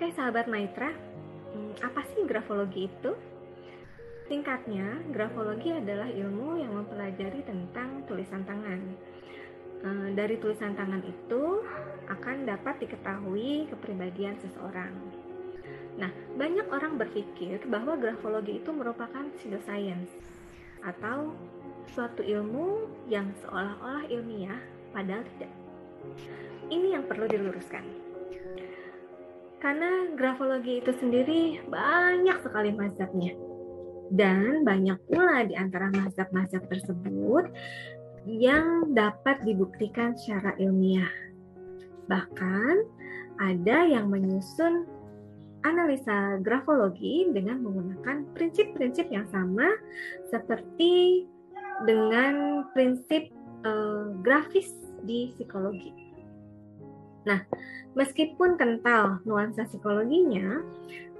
Oke, sahabat Maitra, hmm, apa sih grafologi itu? Singkatnya, grafologi adalah ilmu yang mempelajari tentang tulisan tangan. Eh, dari tulisan tangan itu akan dapat diketahui kepribadian seseorang. Nah, banyak orang berpikir bahwa grafologi itu merupakan pseudoscience atau suatu ilmu yang seolah-olah ilmiah, padahal tidak. Ini yang perlu diluruskan. Karena grafologi itu sendiri banyak sekali mazhabnya. Dan banyak pula di antara mazhab-mazhab tersebut yang dapat dibuktikan secara ilmiah. Bahkan ada yang menyusun analisa grafologi dengan menggunakan prinsip-prinsip yang sama seperti dengan prinsip uh, grafis di psikologi. Nah, meskipun kental nuansa psikologinya,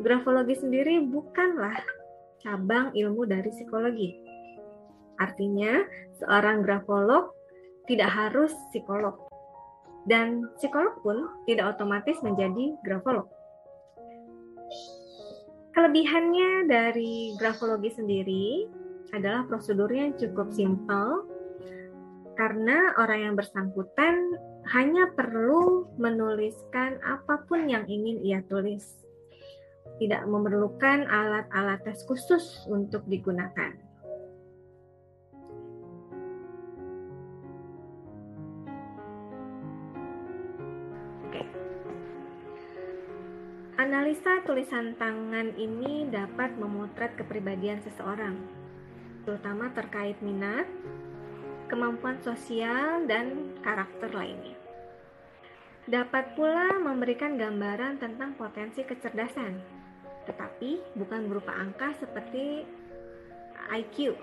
grafologi sendiri bukanlah cabang ilmu dari psikologi. Artinya, seorang grafolog tidak harus psikolog. Dan psikolog pun tidak otomatis menjadi grafolog. Kelebihannya dari grafologi sendiri adalah prosedurnya cukup simpel karena orang yang bersangkutan hanya perlu menuliskan apa pun yang ingin ia tulis. Tidak memerlukan alat-alat tes khusus untuk digunakan. Analisa tulisan tangan ini dapat memotret kepribadian seseorang, terutama terkait minat, kemampuan sosial, dan karakter lainnya. Dapat pula memberikan gambaran tentang potensi kecerdasan, tetapi bukan berupa angka seperti IQ,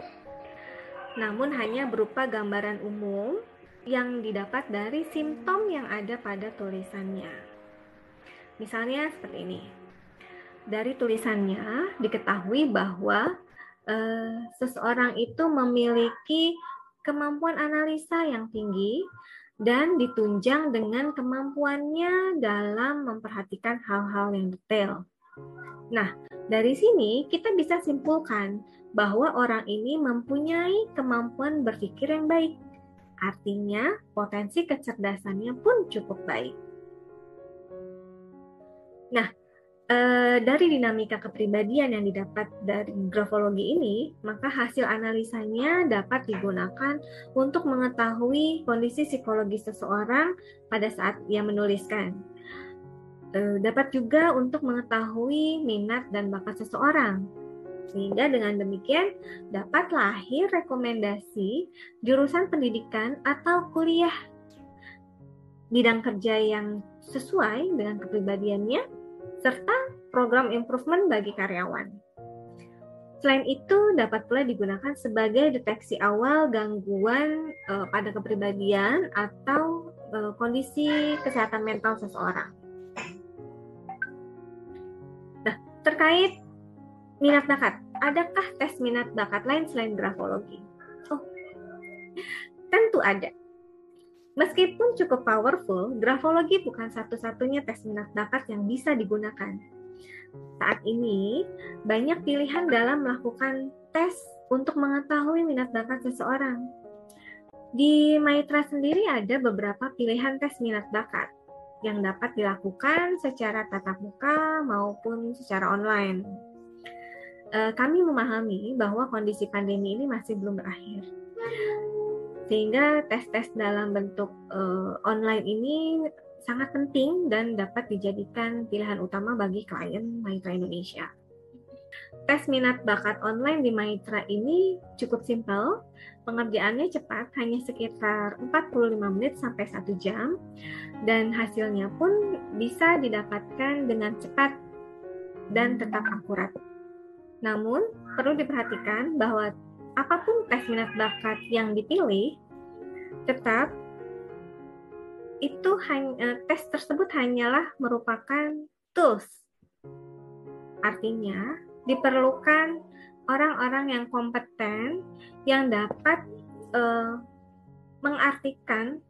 namun hanya berupa gambaran umum yang didapat dari simptom yang ada pada tulisannya. Misalnya seperti ini. Dari tulisannya diketahui bahwa uh, seseorang itu memiliki kemampuan analisa yang tinggi dan ditunjang dengan kemampuannya dalam memperhatikan hal-hal yang detail. Nah, dari sini kita bisa simpulkan bahwa orang ini mempunyai kemampuan berpikir yang baik. Artinya, potensi kecerdasannya pun cukup baik. Nah, e, dari dinamika kepribadian yang didapat dari grafologi ini, maka hasil analisanya dapat digunakan untuk mengetahui kondisi psikologis seseorang pada saat ia menuliskan. E, dapat juga untuk mengetahui minat dan bakat seseorang. Sehingga dengan demikian dapat lahir rekomendasi jurusan pendidikan atau kuliah bidang kerja yang sesuai dengan kepribadiannya serta program improvement bagi karyawan. Selain itu, dapat pula digunakan sebagai deteksi awal gangguan uh, pada kepribadian atau uh, kondisi kesehatan mental seseorang. Nah, terkait minat bakat, adakah tes minat bakat lain selain grafologi? Oh, tentu ada. Meskipun cukup powerful, grafologi bukan satu-satunya tes minat bakat yang bisa digunakan. Saat ini, banyak pilihan dalam melakukan tes untuk mengetahui minat bakat seseorang. Di Maitra sendiri ada beberapa pilihan tes minat bakat yang dapat dilakukan secara tatap muka maupun secara online. Eh, kami memahami bahwa kondisi pandemi ini masih belum berakhir sehingga tes-tes dalam bentuk uh, online ini sangat penting dan dapat dijadikan pilihan utama bagi klien Maitra Indonesia. Tes minat bakat online di Maitra ini cukup simpel, pengerjaannya cepat, hanya sekitar 45 menit sampai 1 jam, dan hasilnya pun bisa didapatkan dengan cepat dan tetap akurat. Namun, perlu diperhatikan bahwa apa pun tes minat bakat yang dipilih, tetap itu hanya eh, tes tersebut hanyalah merupakan tools. Artinya, diperlukan orang-orang yang kompeten yang dapat uh, mengartikan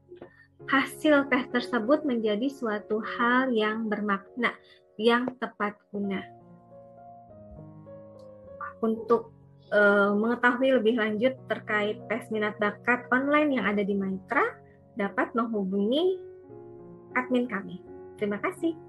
hasil tes tersebut menjadi suatu hal yang bermakna yang tepat guna. Untuk uh, mengetahui lebih lanjut terkait tes minat bakat online yang ada di Maitra, dapat menghubungi admin kami. Terima kasih.